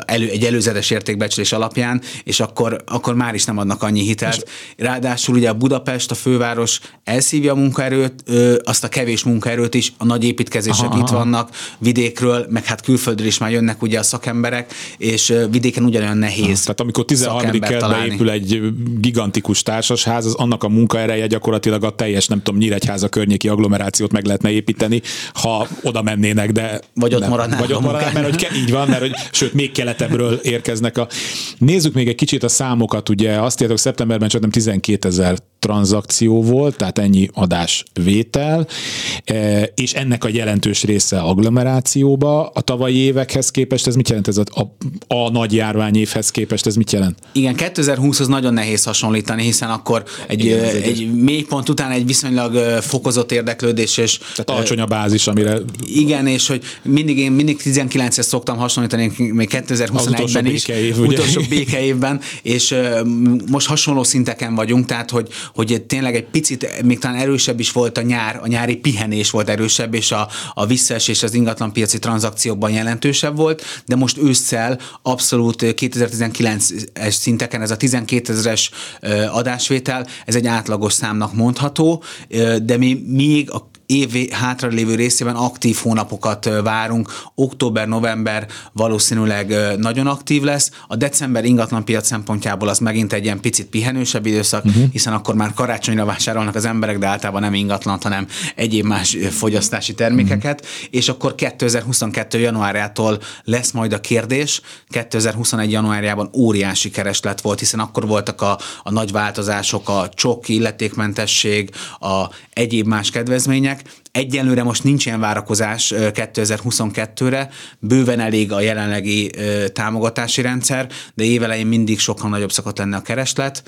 elő, egy előzetes értékbecslés alapján, és akkor, akkor már is nem adnak annyi hitelt. Ráadásul ugye a Budapest, a fő főváros elszívja a munkaerőt, azt a kevés munkaerőt is, a nagy építkezések aha, itt vannak, vidékről, meg hát külföldről is már jönnek ugye a szakemberek, és vidéken ugyanolyan nehéz. Aha, tehát amikor 13. kertbe épül egy gigantikus társasház, az annak a munkaereje gyakorlatilag a teljes, nem tudom, Nyíregyháza környéki agglomerációt meg lehetne építeni, ha oda mennének, de vagy ott maradnának. Vagy ott maradnának, mert hogy így van, mert hogy sőt, még keletebbről érkeznek a... Nézzük még egy kicsit a számokat, ugye azt írtok szeptemberben csak nem 12 ezer tranzakció volt, tehát ennyi adásvétel, e, és ennek a jelentős része agglomerációba. A tavalyi évekhez képest ez mit jelent? Ez a, a, a nagy járványévhez képest ez mit jelent? Igen, 2020 az nagyon nehéz hasonlítani, hiszen akkor egy, Igen, egy, egy mélypont után egy viszonylag fokozott érdeklődés, és... Tehát alacsony a bázis, amire... Igen, és hogy mindig én mindig 19-es szoktam hasonlítani, még 2021-ben is. Békeév? Utolsó békeévben, és most hasonló szinteken vagyunk, tehát hogy hogy tényleg egy picit, még talán erősebb is volt a nyár, a nyári pihenés volt erősebb, és a, a visszaesés az ingatlanpiaci tranzakciókban jelentősebb volt, de most ősszel abszolút 2019-es szinteken ez a 12 ezeres adásvétel, ez egy átlagos számnak mondható, de mi még a év hátra lévő részében aktív hónapokat várunk. Október-november valószínűleg nagyon aktív lesz. A december ingatlanpiac szempontjából az megint egy ilyen picit pihenősebb időszak, uh-huh. hiszen akkor már karácsonyra vásárolnak az emberek, de általában nem ingatlant, hanem egyéb más fogyasztási termékeket, uh-huh. és akkor 2022. januárjától lesz majd a kérdés. 2021. januárjában óriási kereslet volt, hiszen akkor voltak a, a nagy változások, a csok, illetékmentesség, a egyéb más kedvezmények. Egyelőre most nincs ilyen várakozás 2022-re, bőven elég a jelenlegi támogatási rendszer, de évelején mindig sokkal nagyobb szokott lenne a kereslet.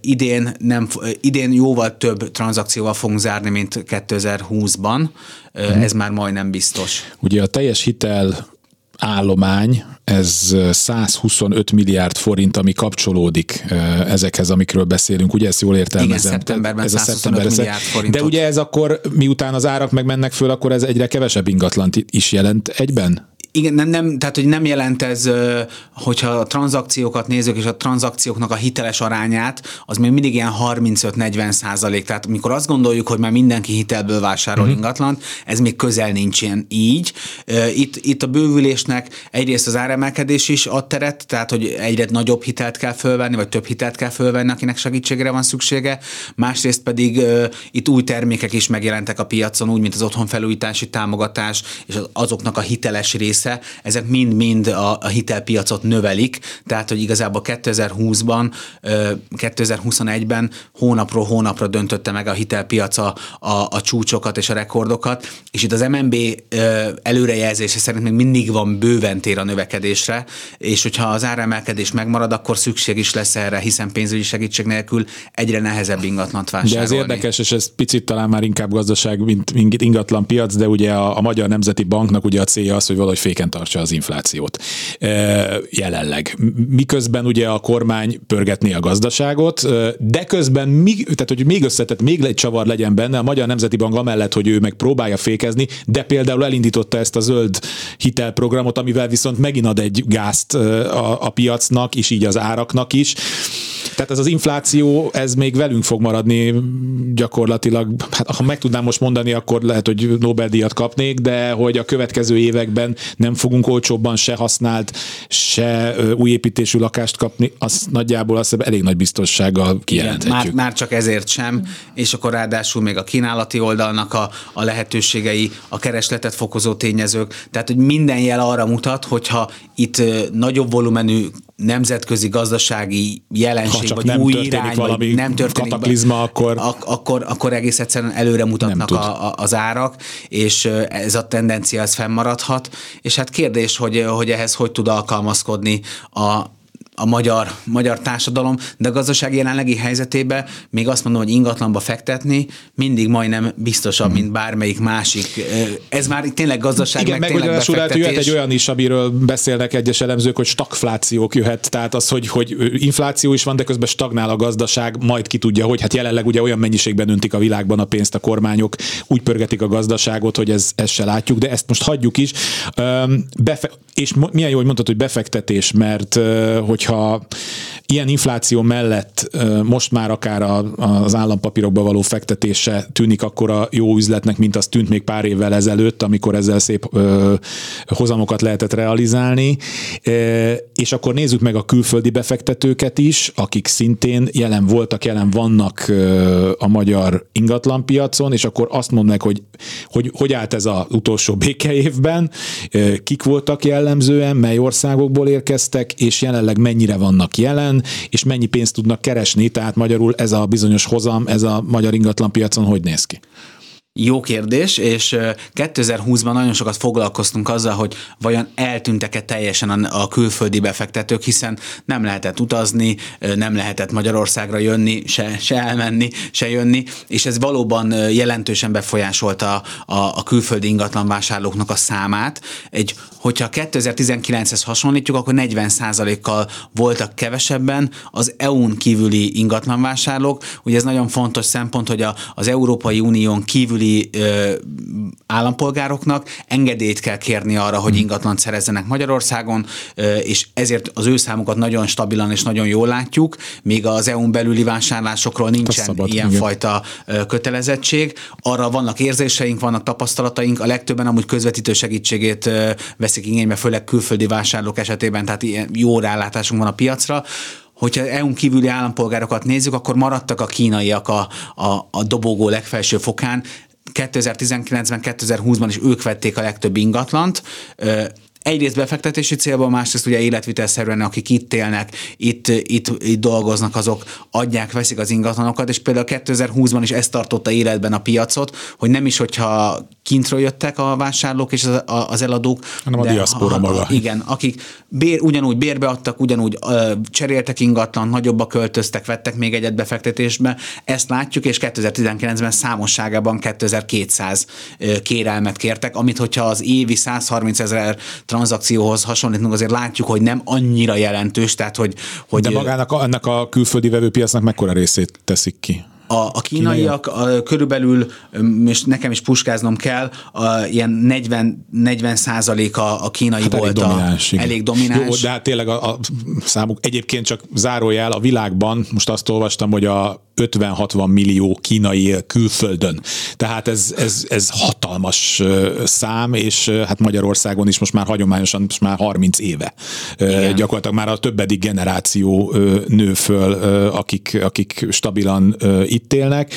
Idén, nem, idén jóval több tranzakcióval fogunk zárni, mint 2020-ban, ez már majdnem biztos. Ugye a teljes hitel állomány, ez 125 milliárd forint, ami kapcsolódik ezekhez, amikről beszélünk. Ugye ezt jól értelmezem? Igen, szeptemberben ez a szeptember, milliárd forintot. De ugye ez akkor, miután az árak megmennek föl, akkor ez egyre kevesebb ingatlant is jelent egyben? Igen, nem, nem, tehát hogy nem jelent ez, hogyha a tranzakciókat nézzük, és a tranzakcióknak a hiteles arányát, az még mindig ilyen 35-40 százalék. Tehát amikor azt gondoljuk, hogy már mindenki hitelből vásárol uh-huh. ingatlant, ez még közel nincs ilyen így. Itt, itt a bővülésnek egyrészt az áremelkedés is ad teret, tehát hogy egyre nagyobb hitelt kell fölvenni, vagy több hitelt kell fölvenni, akinek segítségre van szüksége. Másrészt pedig itt új termékek is megjelentek a piacon, úgy, mint az otthonfelújítási támogatás, és azoknak a hiteles része része, ezek mind-mind a, a hitelpiacot növelik, tehát hogy igazából 2020-ban, 2021-ben hónapról hónapra döntötte meg a hitelpiac a, a, a csúcsokat és a rekordokat, és itt az MNB előrejelzése szerint még mindig van bőven tér a növekedésre, és hogyha az áremelkedés megmarad, akkor szükség is lesz erre, hiszen pénzügyi segítség nélkül egyre nehezebb ingatlant vásárolni. De ez érdekes, és ez picit talán már inkább gazdaság, mint ingatlan piac, de ugye a, a Magyar Nemzeti Banknak ugye a célja az, hogy valahogy fék féken tartsa az inflációt jelenleg. Miközben ugye a kormány pörgetné a gazdaságot, de közben, még, tehát hogy még összetett, még egy csavar legyen benne, a Magyar Nemzeti Bank amellett, hogy ő meg próbálja fékezni, de például elindította ezt a zöld hitelprogramot, amivel viszont megint ad egy gázt a, a piacnak, és így az áraknak is. Tehát ez az infláció, ez még velünk fog maradni gyakorlatilag. Hát ha meg tudnám most mondani, akkor lehet, hogy Nobel-díjat kapnék, de hogy a következő években nem fogunk olcsóbban se használt, se új építésű lakást kapni, az nagyjából azt elég nagy biztossággal kijelenthetjük. már, már csak ezért sem, és akkor ráadásul még a kínálati oldalnak a, a lehetőségei, a keresletet fokozó tényezők, tehát hogy minden jel arra mutat, hogyha itt nagyobb volumenű nemzetközi gazdasági jelenség, vagy nem új irány, valami nem történik, kataklizma, akkor... Ak- akkor, akkor egész egyszerűen előre mutatnak a, a, az árak, és ez a tendencia ez fennmaradhat, és hát kérdés, hogy, hogy ehhez hogy tud alkalmazkodni a, a magyar, magyar társadalom, de a gazdaság jelenlegi helyzetében még azt mondom, hogy ingatlanba fektetni mindig majdnem biztosabb, mint bármelyik másik. Ez már tényleg gazdaság, Igen, meg, meg tényleg lehet, jöhet egy olyan is, amiről beszélnek egyes elemzők, hogy stagflációk jöhet, tehát az, hogy, hogy infláció is van, de közben stagnál a gazdaság, majd ki tudja, hogy hát jelenleg ugye olyan mennyiségben öntik a világban a pénzt a kormányok, úgy pörgetik a gazdaságot, hogy ez, ezt se látjuk, de ezt most hagyjuk is. Befe- és milyen jó, hogy mondtad, hogy befektetés, mert hogy hogyha ilyen infláció mellett most már akár az állampapírokba való fektetése tűnik akkor a jó üzletnek, mint az tűnt még pár évvel ezelőtt, amikor ezzel szép hozamokat lehetett realizálni. És akkor nézzük meg a külföldi befektetőket is, akik szintén jelen voltak, jelen vannak a magyar ingatlanpiacon, és akkor azt mondják, hogy hogy, hogy állt ez az utolsó békeévben, kik voltak jellemzően, mely országokból érkeztek, és jelenleg mennyire vannak jelen, és mennyi pénzt tudnak keresni, tehát magyarul ez a bizonyos hozam, ez a magyar ingatlanpiacon hogy néz ki? Jó kérdés, és 2020-ban nagyon sokat foglalkoztunk azzal, hogy vajon eltűntek-e teljesen a külföldi befektetők, hiszen nem lehetett utazni, nem lehetett Magyarországra jönni, se, se elmenni, se jönni, és ez valóban jelentősen befolyásolta a, a külföldi ingatlanvásárlóknak a számát. Egy, hogyha 2019-hez hasonlítjuk, akkor 40%-kal voltak kevesebben az EU-n kívüli ingatlanvásárlók. Ugye ez nagyon fontos szempont, hogy a, az Európai Unión kívüli állampolgároknak engedélyt kell kérni arra, hogy ingatlan szerezzenek Magyarországon, és ezért az ő számukat nagyon stabilan és nagyon jól látjuk, míg az EU-n belüli vásárlásokról nincsen szabad, ilyenfajta igen. kötelezettség. Arra vannak érzéseink, vannak tapasztalataink, a legtöbben amúgy közvetítő segítségét veszik igénybe, főleg külföldi vásárlók esetében, tehát ilyen jó rálátásunk van a piacra hogyha EU-n kívüli állampolgárokat nézzük, akkor maradtak a kínaiak a, a, a dobogó legfelső fokán. 2019-ben, 2020-ban is ők vették a legtöbb ingatlant egyrészt befektetési célból, másrészt ugye életvitelszerűen, akik itt élnek, itt, itt, itt dolgoznak, azok adják, veszik az ingatlanokat, és például 2020-ban is ez tartotta életben a piacot, hogy nem is, hogyha kintről jöttek a vásárlók és az, az eladók. Hanem a diaszpora ha, maga. Igen, akik bér, ugyanúgy bérbe adtak, ugyanúgy ö, cseréltek ingatlan, nagyobba költöztek, vettek még egyet befektetésbe. Ezt látjuk, és 2019-ben számosságában 2200 kérelmet kértek, amit hogyha az évi 130 ezer tranzakcióhoz hasonlítunk, azért látjuk, hogy nem annyira jelentős, tehát hogy... hogy De magának ennek a külföldi vevőpiacnak mekkora részét teszik ki? A, a kínaiak a, körülbelül, és nekem is puskáznom kell, a, ilyen 40, 40 százaléka a kínai hát volt elég domináns, a, elég domináns. Jó, de hát tényleg a, a számuk egyébként csak zárójel a világban, most azt olvastam, hogy a 50-60 millió kínai külföldön. Tehát ez, ez, ez hatalmas szám, és hát Magyarországon is most már hagyományosan most már 30 éve. Igen. Gyakorlatilag már a többedik generáció nő föl, akik, akik stabilan itt élnek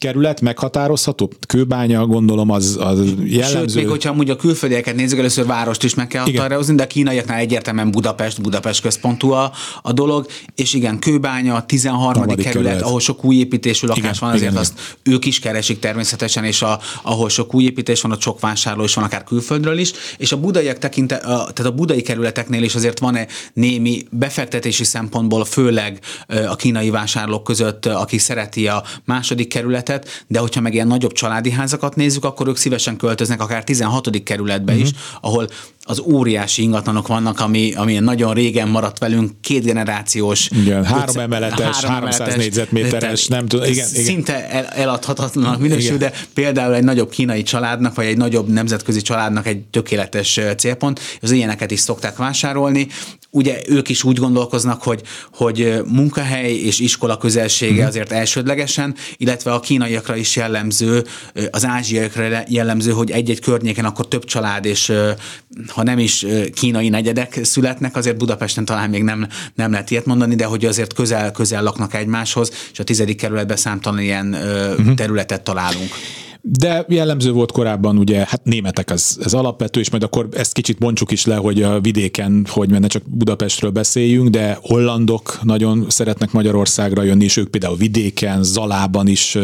kerület meghatározható? Kőbánya, gondolom, az, az jellemző. Sőt, még hogyha amúgy a külföldieket nézzük, először várost is meg kell határozni, de a kínaiaknál egyértelműen Budapest, Budapest központú a, a dolog, és igen, Kőbánya, 13. kerület, kerület, ahol sok új építésű lakás igen, van, azért igen, azt igen. ők is keresik természetesen, és a, ahol sok új építés van, ott sok vásárló is van, akár külföldről is, és a budaiak tekinte, a, tehát a budai kerületeknél is azért van-e némi befektetési szempontból, főleg a kínai vásárlók között, aki szereti a második kerületet, de hogyha meg ilyen nagyobb családi házakat nézzük, akkor ők szívesen költöznek akár 16. kerületbe uh-huh. is, mhm. ahol az óriási ingatlanok vannak, ami, ami nagyon régen maradt velünk, két generációs. Igen, három emeletes, három 300 emeletes, négyzetméteres, nem tudom, igen, igen. Szinte el, eladhatatlanak minősül, de például egy nagyobb kínai családnak, vagy egy nagyobb nemzetközi családnak egy tökéletes célpont, az ilyeneket is szokták vásárolni. Ugye ők is úgy gondolkoznak, hogy, hogy munkahely és iskola közelsége mm. azért elsődlegesen, illetve a kínaiakra is jellemző, az ázsiaiakra jellemző, hogy egy-egy környéken akkor több család és ha nem is kínai negyedek születnek, azért Budapesten talán még nem, nem lehet ilyet mondani, de hogy azért közel-közel laknak egymáshoz, és a tizedik kerületben számtalan ilyen uh-huh. területet találunk. De jellemző volt korábban, ugye, hát németek az, ez alapvető, és majd akkor ezt kicsit bontsuk is le, hogy a vidéken, hogy menne csak Budapestről beszéljünk, de hollandok nagyon szeretnek Magyarországra jönni, és ők például vidéken, Zalában is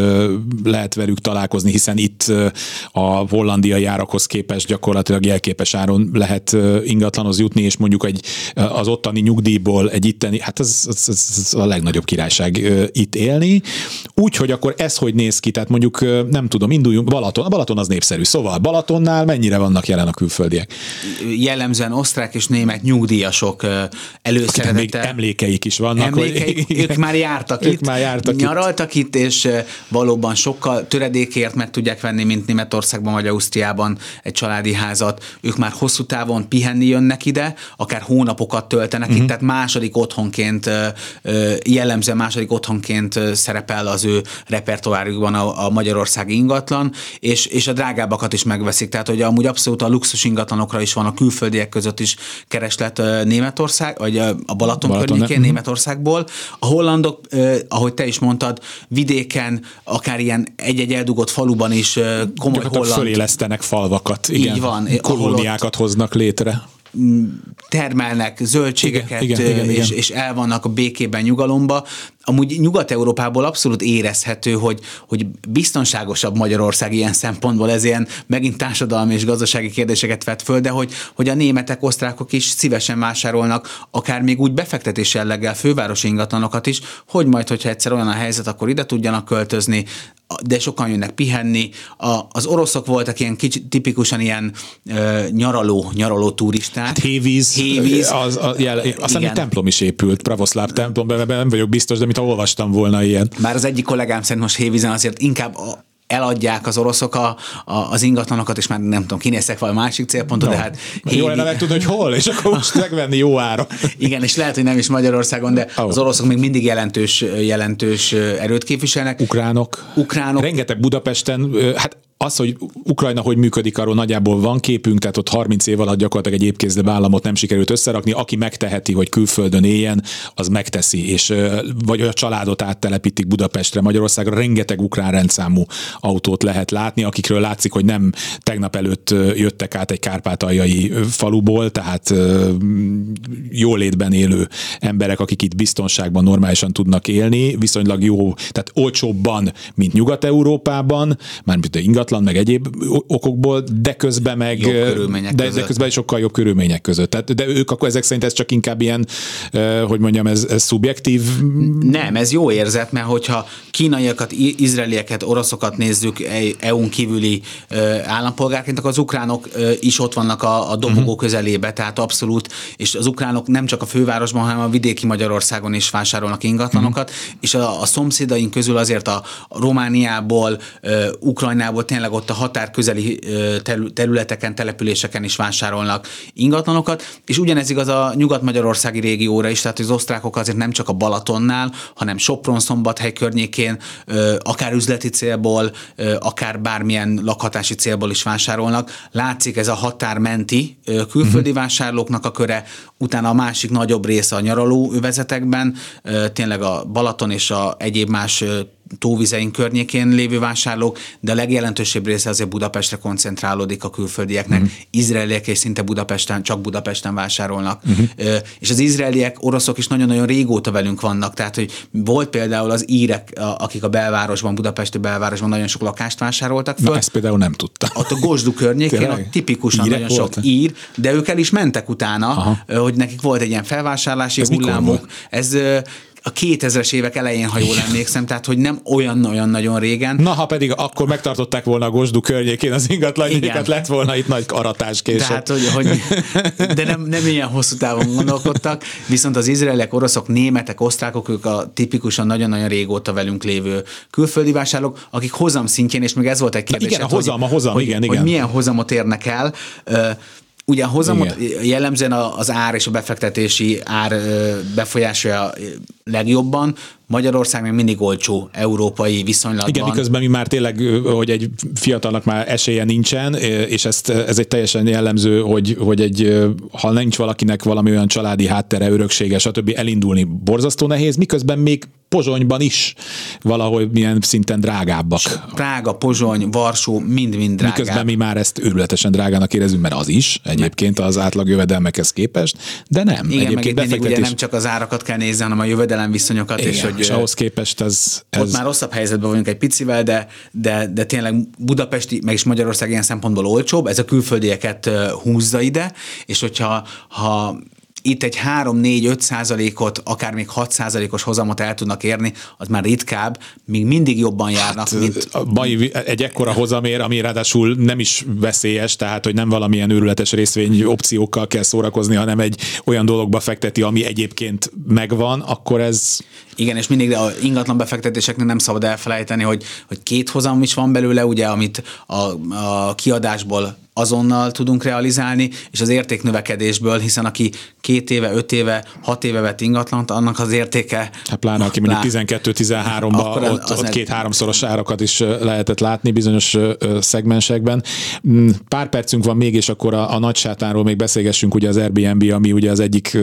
lehet velük találkozni, hiszen itt a hollandiai árakhoz képest gyakorlatilag jelképes áron lehet ingatlanhoz jutni, és mondjuk egy, az ottani nyugdíjból egy itteni, hát ez, ez, ez a legnagyobb királyság itt élni. Úgyhogy akkor ez hogy néz ki, tehát mondjuk nem tudom, induljunk Balaton. A Balaton az népszerű. Szóval Balatonnál mennyire vannak jelen a külföldiek? Jellemzően osztrák és német nyugdíjasok előszeretete. még emlékeik is vannak. Emlékeik, hogy... ők már jártak ők itt, már jártak nyaraltak itt. itt, és valóban sokkal töredékért meg tudják venni, mint Németországban vagy Ausztriában egy családi házat. Ők már hosszú távon pihenni jönnek ide, akár hónapokat töltenek uh-huh. itt, mhm. tehát második otthonként, jellemzően második otthonként szerepel az ő repertoárjukban a, a Magyarországi ingatlan ingatlan, és, és a drágábbakat is megveszik. Tehát, hogy amúgy abszolút a luxus ingatlanokra is van a külföldiek között is kereslet Németország, vagy a Balaton, Balaton környékén ne? Németországból. A hollandok, ahogy te is mondtad, vidéken, akár ilyen egy-egy eldugott faluban is komoly holland... Fölélesztenek falvakat, igen. Így van. Kolóniákat ott, hoznak létre termelnek zöldségeket, igen, igen, igen, és, igen. és el vannak a békében, nyugalomba. Amúgy Nyugat-Európából abszolút érezhető, hogy, hogy biztonságosabb Magyarország ilyen szempontból, ez ilyen megint társadalmi és gazdasági kérdéseket vet föl, de hogy, hogy a németek, osztrákok is szívesen vásárolnak, akár még úgy befektetés jelleggel fővárosi ingatlanokat is, hogy majd, hogyha egyszer olyan a helyzet, akkor ide tudjanak költözni, de sokan jönnek pihenni. A, az oroszok voltak ilyen kicsit tipikusan ilyen ö, nyaraló, nyaraló turisták. Hát hévíz. Hévíz. Az, a, jel, aztán egy templom is épült, pravoszláv templom, nem vagyok biztos, de mit olvastam volna ilyen. Már az egyik kollégám szerint most Hévízen azért inkább a, eladják az oroszok a, a, az ingatlanokat, és már nem tudom, kinéztek valami másik célpontot, no. de hát... Jó lenne tudni, hogy hol, és akkor most *laughs* megvenni jó ára. Igen, és lehet, hogy nem is Magyarországon, de oh. az oroszok még mindig jelentős, jelentős erőt képviselnek. Ukránok. Ukránok. Rengeteg Budapesten, hát az, hogy Ukrajna hogy működik, arról nagyjából van képünk, tehát ott 30 év alatt gyakorlatilag egy épkézde államot nem sikerült összerakni. Aki megteheti, hogy külföldön éljen, az megteszi, és vagy a családot áttelepítik Budapestre, Magyarországra. Rengeteg ukrán rendszámú autót lehet látni, akikről látszik, hogy nem tegnap előtt jöttek át egy kárpátaljai faluból, tehát jólétben élő emberek, akik itt biztonságban normálisan tudnak élni, viszonylag jó, tehát olcsóbban, mint Nyugat-Európában, mármint ingat ingatlan, meg egyéb okokból, de közben meg... De, de közben sokkal jobb körülmények között. Tehát, de ők akkor ezek szerint ez csak inkább ilyen, hogy mondjam, ez, ez szubjektív? Nem, ez jó érzet, mert hogyha kínaiakat, izraelieket, oroszokat nézzük EU-n kívüli állampolgárként, akkor az ukránok is ott vannak a, a dobogó uh-huh. közelébe, tehát abszolút, és az ukránok nem csak a fővárosban, hanem a vidéki Magyarországon is vásárolnak ingatlanokat, uh-huh. és a, a szomszédaink közül azért a, a Romániából, Ukrajnából tényleg ott a határ közeli területeken, településeken is vásárolnak ingatlanokat, és ugyanez igaz a nyugat-magyarországi régióra is, tehát az osztrákok azért nem csak a Balatonnál, hanem Sopron-Szombathely környékén, akár üzleti célból, akár bármilyen lakhatási célból is vásárolnak. Látszik ez a határmenti külföldi uh-huh. vásárlóknak a köre, utána a másik nagyobb része a nyaraló övezetekben, tényleg a Balaton és a egyéb más tóvizeink környékén lévő vásárlók, de a legjelentősebb része azért Budapestre koncentrálódik a külföldieknek. Uh-huh. Izraeliek és szinte Budapesten, csak Budapesten vásárolnak. Uh-huh. És az izraeliek, oroszok is nagyon-nagyon régóta velünk vannak, tehát hogy volt például az írek, akik a belvárosban, budapesti belvárosban nagyon sok lakást vásároltak föl. Na, ezt például nem tudtam. Ott a Gosdu környékén, ott tipikusan Írek nagyon volt? sok ír, de ők el is mentek utána, Aha. hogy nekik volt egy ilyen felvásárlási Ez hullámuk. Ez a 2000-es évek elején, ha jól emlékszem, tehát hogy nem olyan-olyan nagyon régen. Na, ha pedig akkor megtartották volna a Gosdu környékén az ingatlanjukat, lett volna itt nagy aratás később. Tehát, hogy, hogy, de nem, nem ilyen hosszú távon gondolkodtak, viszont az izraelek, oroszok, németek, osztrákok, ők a tipikusan nagyon-nagyon régóta velünk lévő külföldi vásárlók, akik hozam szintjén, és még ez volt egy kérdés. Igen, a hozam, a hozam, hogy, igen, hogy igen. milyen hozamot érnek el. Ugye a hozamot Igen. jellemzően az ár és a befektetési ár befolyásolja legjobban, Magyarország még mindig olcsó európai viszonylatban. Igen, miközben mi már tényleg, hogy egy fiatalnak már esélye nincsen, és ezt, ez egy teljesen jellemző, hogy, hogy egy, ha nincs valakinek valami olyan családi háttere, öröksége, stb. elindulni borzasztó nehéz, miközben még Pozsonyban is valahol milyen szinten drágábbak. Prága, Pozsony, Varsó, mind-mind drágább. Miközben mi már ezt őrületesen drágának érezünk, mert az is egyébként az átlag jövedelmekhez képest, de nem. Igen, egyébként meg befektetés... ugye nem csak az árakat kell nézni, hanem a jövedelem viszonyokat, Igen, és hogy és ahhoz képest ez, ez... Ott már rosszabb helyzetben vagyunk egy picivel, de, de, de tényleg Budapesti, meg is Magyarország ilyen szempontból olcsóbb, ez a külföldieket húzza ide, és hogyha ha itt egy 3-4-5 százalékot, akár még 6 százalékos hozamot el tudnak érni, az már ritkább, még mindig jobban járnak, hát, mint... A mai, egy ekkora hozamér, ami ráadásul nem is veszélyes, tehát hogy nem valamilyen őrületes részvény opciókkal kell szórakozni, hanem egy olyan dologba fekteti, ami egyébként megvan, akkor ez... Igen, és mindig a ingatlan befektetéseknél nem szabad elfelejteni, hogy, hogy két hozam is van belőle, ugye, amit a, a kiadásból azonnal tudunk realizálni, és az értéknövekedésből, hiszen aki két éve, öt éve, hat éve vett ingatlant, annak az értéke... Hát pláne, aki mondjuk 12-13-ban ott, ott két-háromszoros árakat is lehetett látni bizonyos szegmensekben. Mm, pár percünk van még, és akkor a, a nagy sátánról még beszélgessünk, ugye az Airbnb, ami ugye az egyik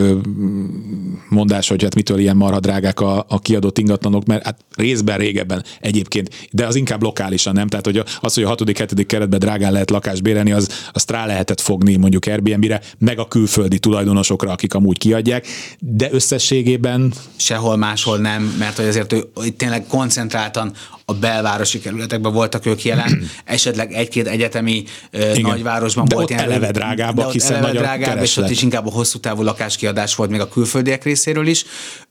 mondás, hogy hát mitől ilyen marha drágák a, a kiadott ingatlanok, mert hát részben régebben egyébként, de az inkább lokálisan nem, tehát hogy az, hogy a hatodik, hetedik keretben drágán lehet lakást bérelni, az, azt rá lehetett fogni mondjuk Airbnb-re, meg a külföldi tulajdonosokra, akik amúgy kiadják, de összességében... Sehol máshol nem, mert hogy azért ő, tényleg koncentráltan a belvárosi kerületekben voltak ők jelen, *clears throat* esetleg egy-két egyetemi Igen. nagyvárosban de volt ott ilyen. eleve drágábbak, hiszen eleve drágább, és ott is inkább a hosszú távú lakáskiadás volt még a külföldiek részéről is.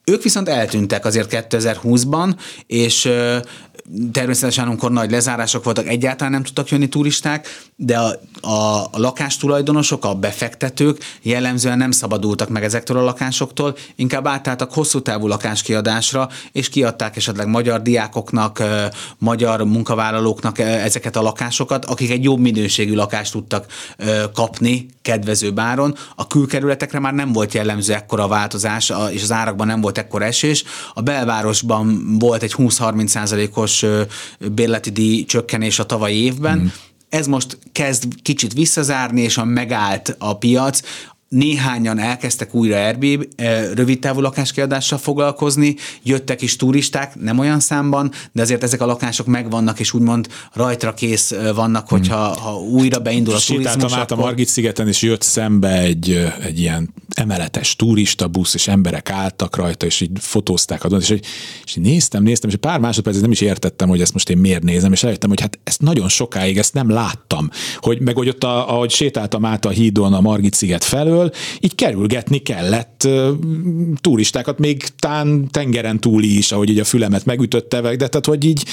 Ők viszont eltűntek azért 2020-ban, és természetesen amikor nagy lezárások voltak, egyáltalán nem tudtak jönni turisták, de a, a, a lakástulajdonosok, a befektetők jellemzően nem szabadultak meg ezektől a lakásoktól, inkább átálltak hosszú távú lakáskiadásra, és kiadták esetleg magyar diákoknak, magyar munkavállalóknak ezeket a lakásokat, akik egy jobb minőségű lakást tudtak kapni kedvező báron. A külkerületekre már nem volt jellemző ekkora változás, és az árakban nem volt ekkora esés. A belvárosban volt egy 20-30 százalékos bérleti díj csökkenés a tavalyi évben, mm. Ez most kezd kicsit visszazárni, és a megállt a piac néhányan elkezdtek újra Airbnb eh, rövid távú lakáskiadással foglalkozni, jöttek is turisták, nem olyan számban, de azért ezek a lakások megvannak, és úgymond rajtra kész eh, vannak, hogyha hmm. ha újra beindul a Sétáltam turizmus. át akkor... a Margit szigeten, és jött szembe egy, eh, egy ilyen emeletes turista busz, és emberek álltak rajta, és így fotózták a és, és, és néztem, néztem, és pár másodpercet nem is értettem, hogy ezt most én miért nézem, és eljöttem, hogy hát ezt nagyon sokáig ezt nem láttam, hogy meg hogy ott, a, ahogy sétáltam át a hídon a Margit sziget felől, felől, így kerülgetni kellett turistákat, még tán tengeren túli is, ahogy így a fülemet megütötte, de tehát, hogy így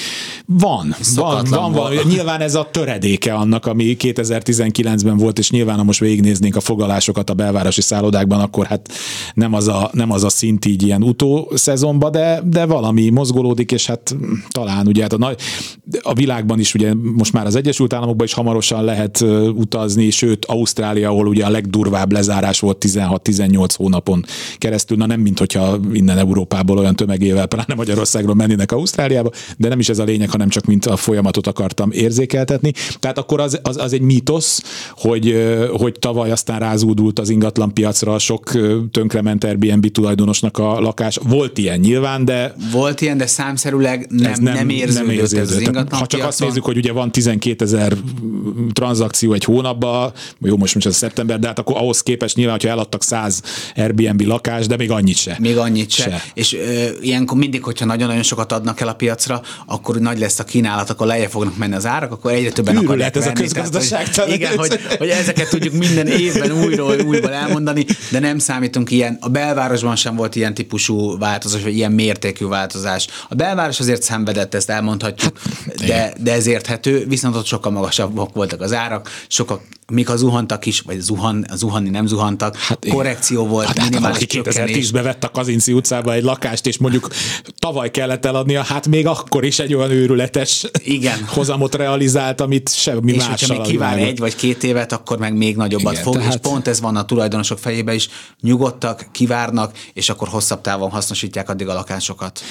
van, van, van, van, Nyilván ez a töredéke annak, ami 2019-ben volt, és nyilván, ha most végignéznénk a foglalásokat a belvárosi szállodákban, akkor hát nem az a, nem az a szint így ilyen utó szezonban, de, de valami mozgolódik, és hát talán ugye hát a, nagy, a világban is ugye most már az Egyesült Államokban is hamarosan lehet utazni, sőt Ausztrália, ahol ugye a legdurvább lezár lezárás volt 16-18 hónapon keresztül, na nem mint hogyha innen Európából olyan tömegével, pláne Magyarországról mennének Ausztráliába, de nem is ez a lényeg, hanem csak mint a folyamatot akartam érzékeltetni. Tehát akkor az, az, az egy mítosz, hogy, hogy tavaly aztán rázúdult az ingatlan piacra sok tönkrement Airbnb tulajdonosnak a lakás. Volt ilyen nyilván, de... Volt ilyen, de számszerűleg nem, nem, nem érződött, nem érződött. ez az ingatlan Ha csak piacon. azt nézzük, hogy ugye van 12 ezer tranzakció egy hónapban, jó, most most ez szeptember, de hát akkor ahhoz képest képest nyilván, hogyha eladtak 100 Airbnb lakás, de még annyit se. Még annyit se. se. És ö, ilyenkor mindig, hogyha nagyon-nagyon sokat adnak el a piacra, akkor nagy lesz a kínálat, akkor lejjebb fognak menni az árak, akkor egyre többen Ürület akarják ez venni. a közgazdaság. Tehát, hogy, igen, hogy, hogy, ezeket tudjuk minden évben újról újból elmondani, de nem számítunk ilyen. A belvárosban sem volt ilyen típusú változás, vagy ilyen mértékű változás. A belváros azért szenvedett, ezt elmondhatjuk, de, de ez érthető, viszont ott sokkal magasabbak voltak az árak, sokkal mik a zuhantak is, vagy zuhan, zuhanni nem zuhantak, hát korrekció volt, hát, hát minimális hát, 2010-ben vett a Kazinci utcába egy lakást, és mondjuk tavaly kellett eladnia, hát még akkor is egy olyan őrületes Igen. *laughs* hozamot realizált, amit semmi és mással. És hogyha még kíván egy vagy két évet, akkor meg még nagyobbat Igen, fog, tehát... és pont ez van a tulajdonosok fejében is, nyugodtak, kivárnak, és akkor hosszabb távon hasznosítják addig a lakásokat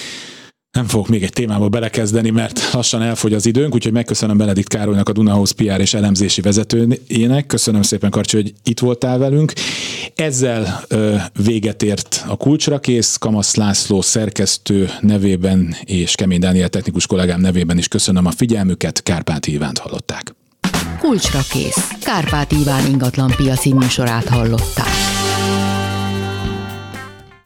nem fogok még egy témába belekezdeni, mert lassan elfogy az időnk, úgyhogy megköszönöm Benedikt Károlynak, a Dunahouse PR és elemzési vezetőjének. Köszönöm szépen, Karcsi, hogy itt voltál velünk. Ezzel ö, véget ért a kulcsra kész. Kamasz László szerkesztő nevében és Kemény Dániel technikus kollégám nevében is köszönöm a figyelmüket. Kárpát Ivánt hallották. Kulcsra kész. Kárpát Iván ingatlan piaci műsorát hallották.